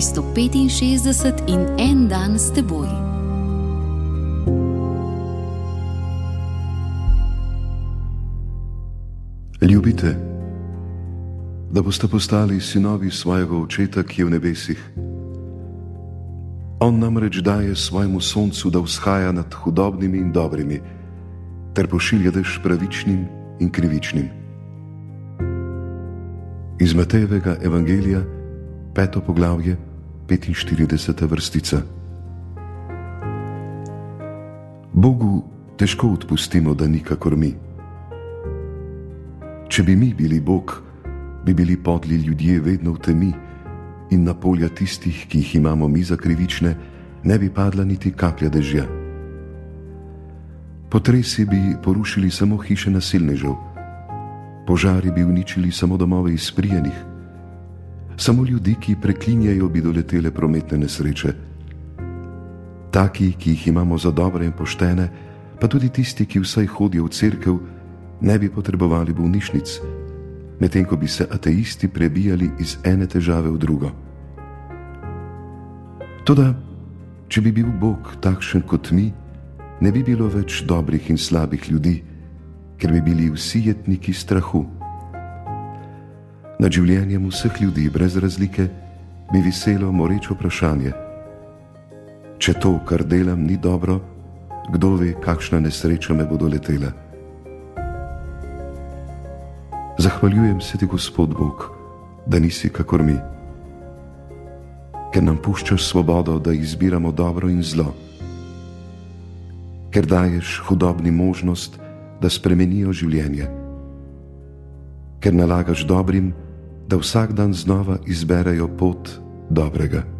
365 in en dan s teboj. Ljubite, da boste postali sinovi svojega očeta, ki je v nebesih. On namreč daje svojemu soncu, da vzhaja nad hudobnimi in dobrimi, ter pošilja dež pravičnim in krivičnim. Iz Matejevega evangelija, peto poglavje, 45. vrstica. Bogu težko odpustimo, da nikakor mi. Če bi mi bili Bog, bi bili podli ljudje vedno v temi in na polja tistih, ki jih imamo mi za krivične, ne bi padla niti kaplja dežja. Potresi bi porušili samo hiše nasilnežev, požari bi uničili samo domove izprijenih, samo ljudi, ki preklinjajo, bi doletele prometne nesreče. Taki, ki jih imamo za dobre in poštene, pa tudi tisti, ki vsaj hodijo v cerkev, ne bi potrebovali bolnišnic medtem ko bi se ateisti prebijali iz ene težave v drugo. Toda, če bi bil Bog takšen kot mi, ne bi bilo več dobrih in slabih ljudi, ker bi bili vsi jetniki strahu. Nad življenjem vseh ljudi brez razlike bi viselo moreče vprašanje: Če to, kar delam, ni dobro, kdo ve, kakšna nesreča me bo doletela? Zahvaljujem se ti, Gospod Bog, da nisi kakor mi, ker nam puščaš svobodo, da izbiramo dobro in zlo, ker daješ hudobni možnost, da spremenijo življenje, ker nalagaš dobrim, da vsak dan znova izberejo pot dobrega.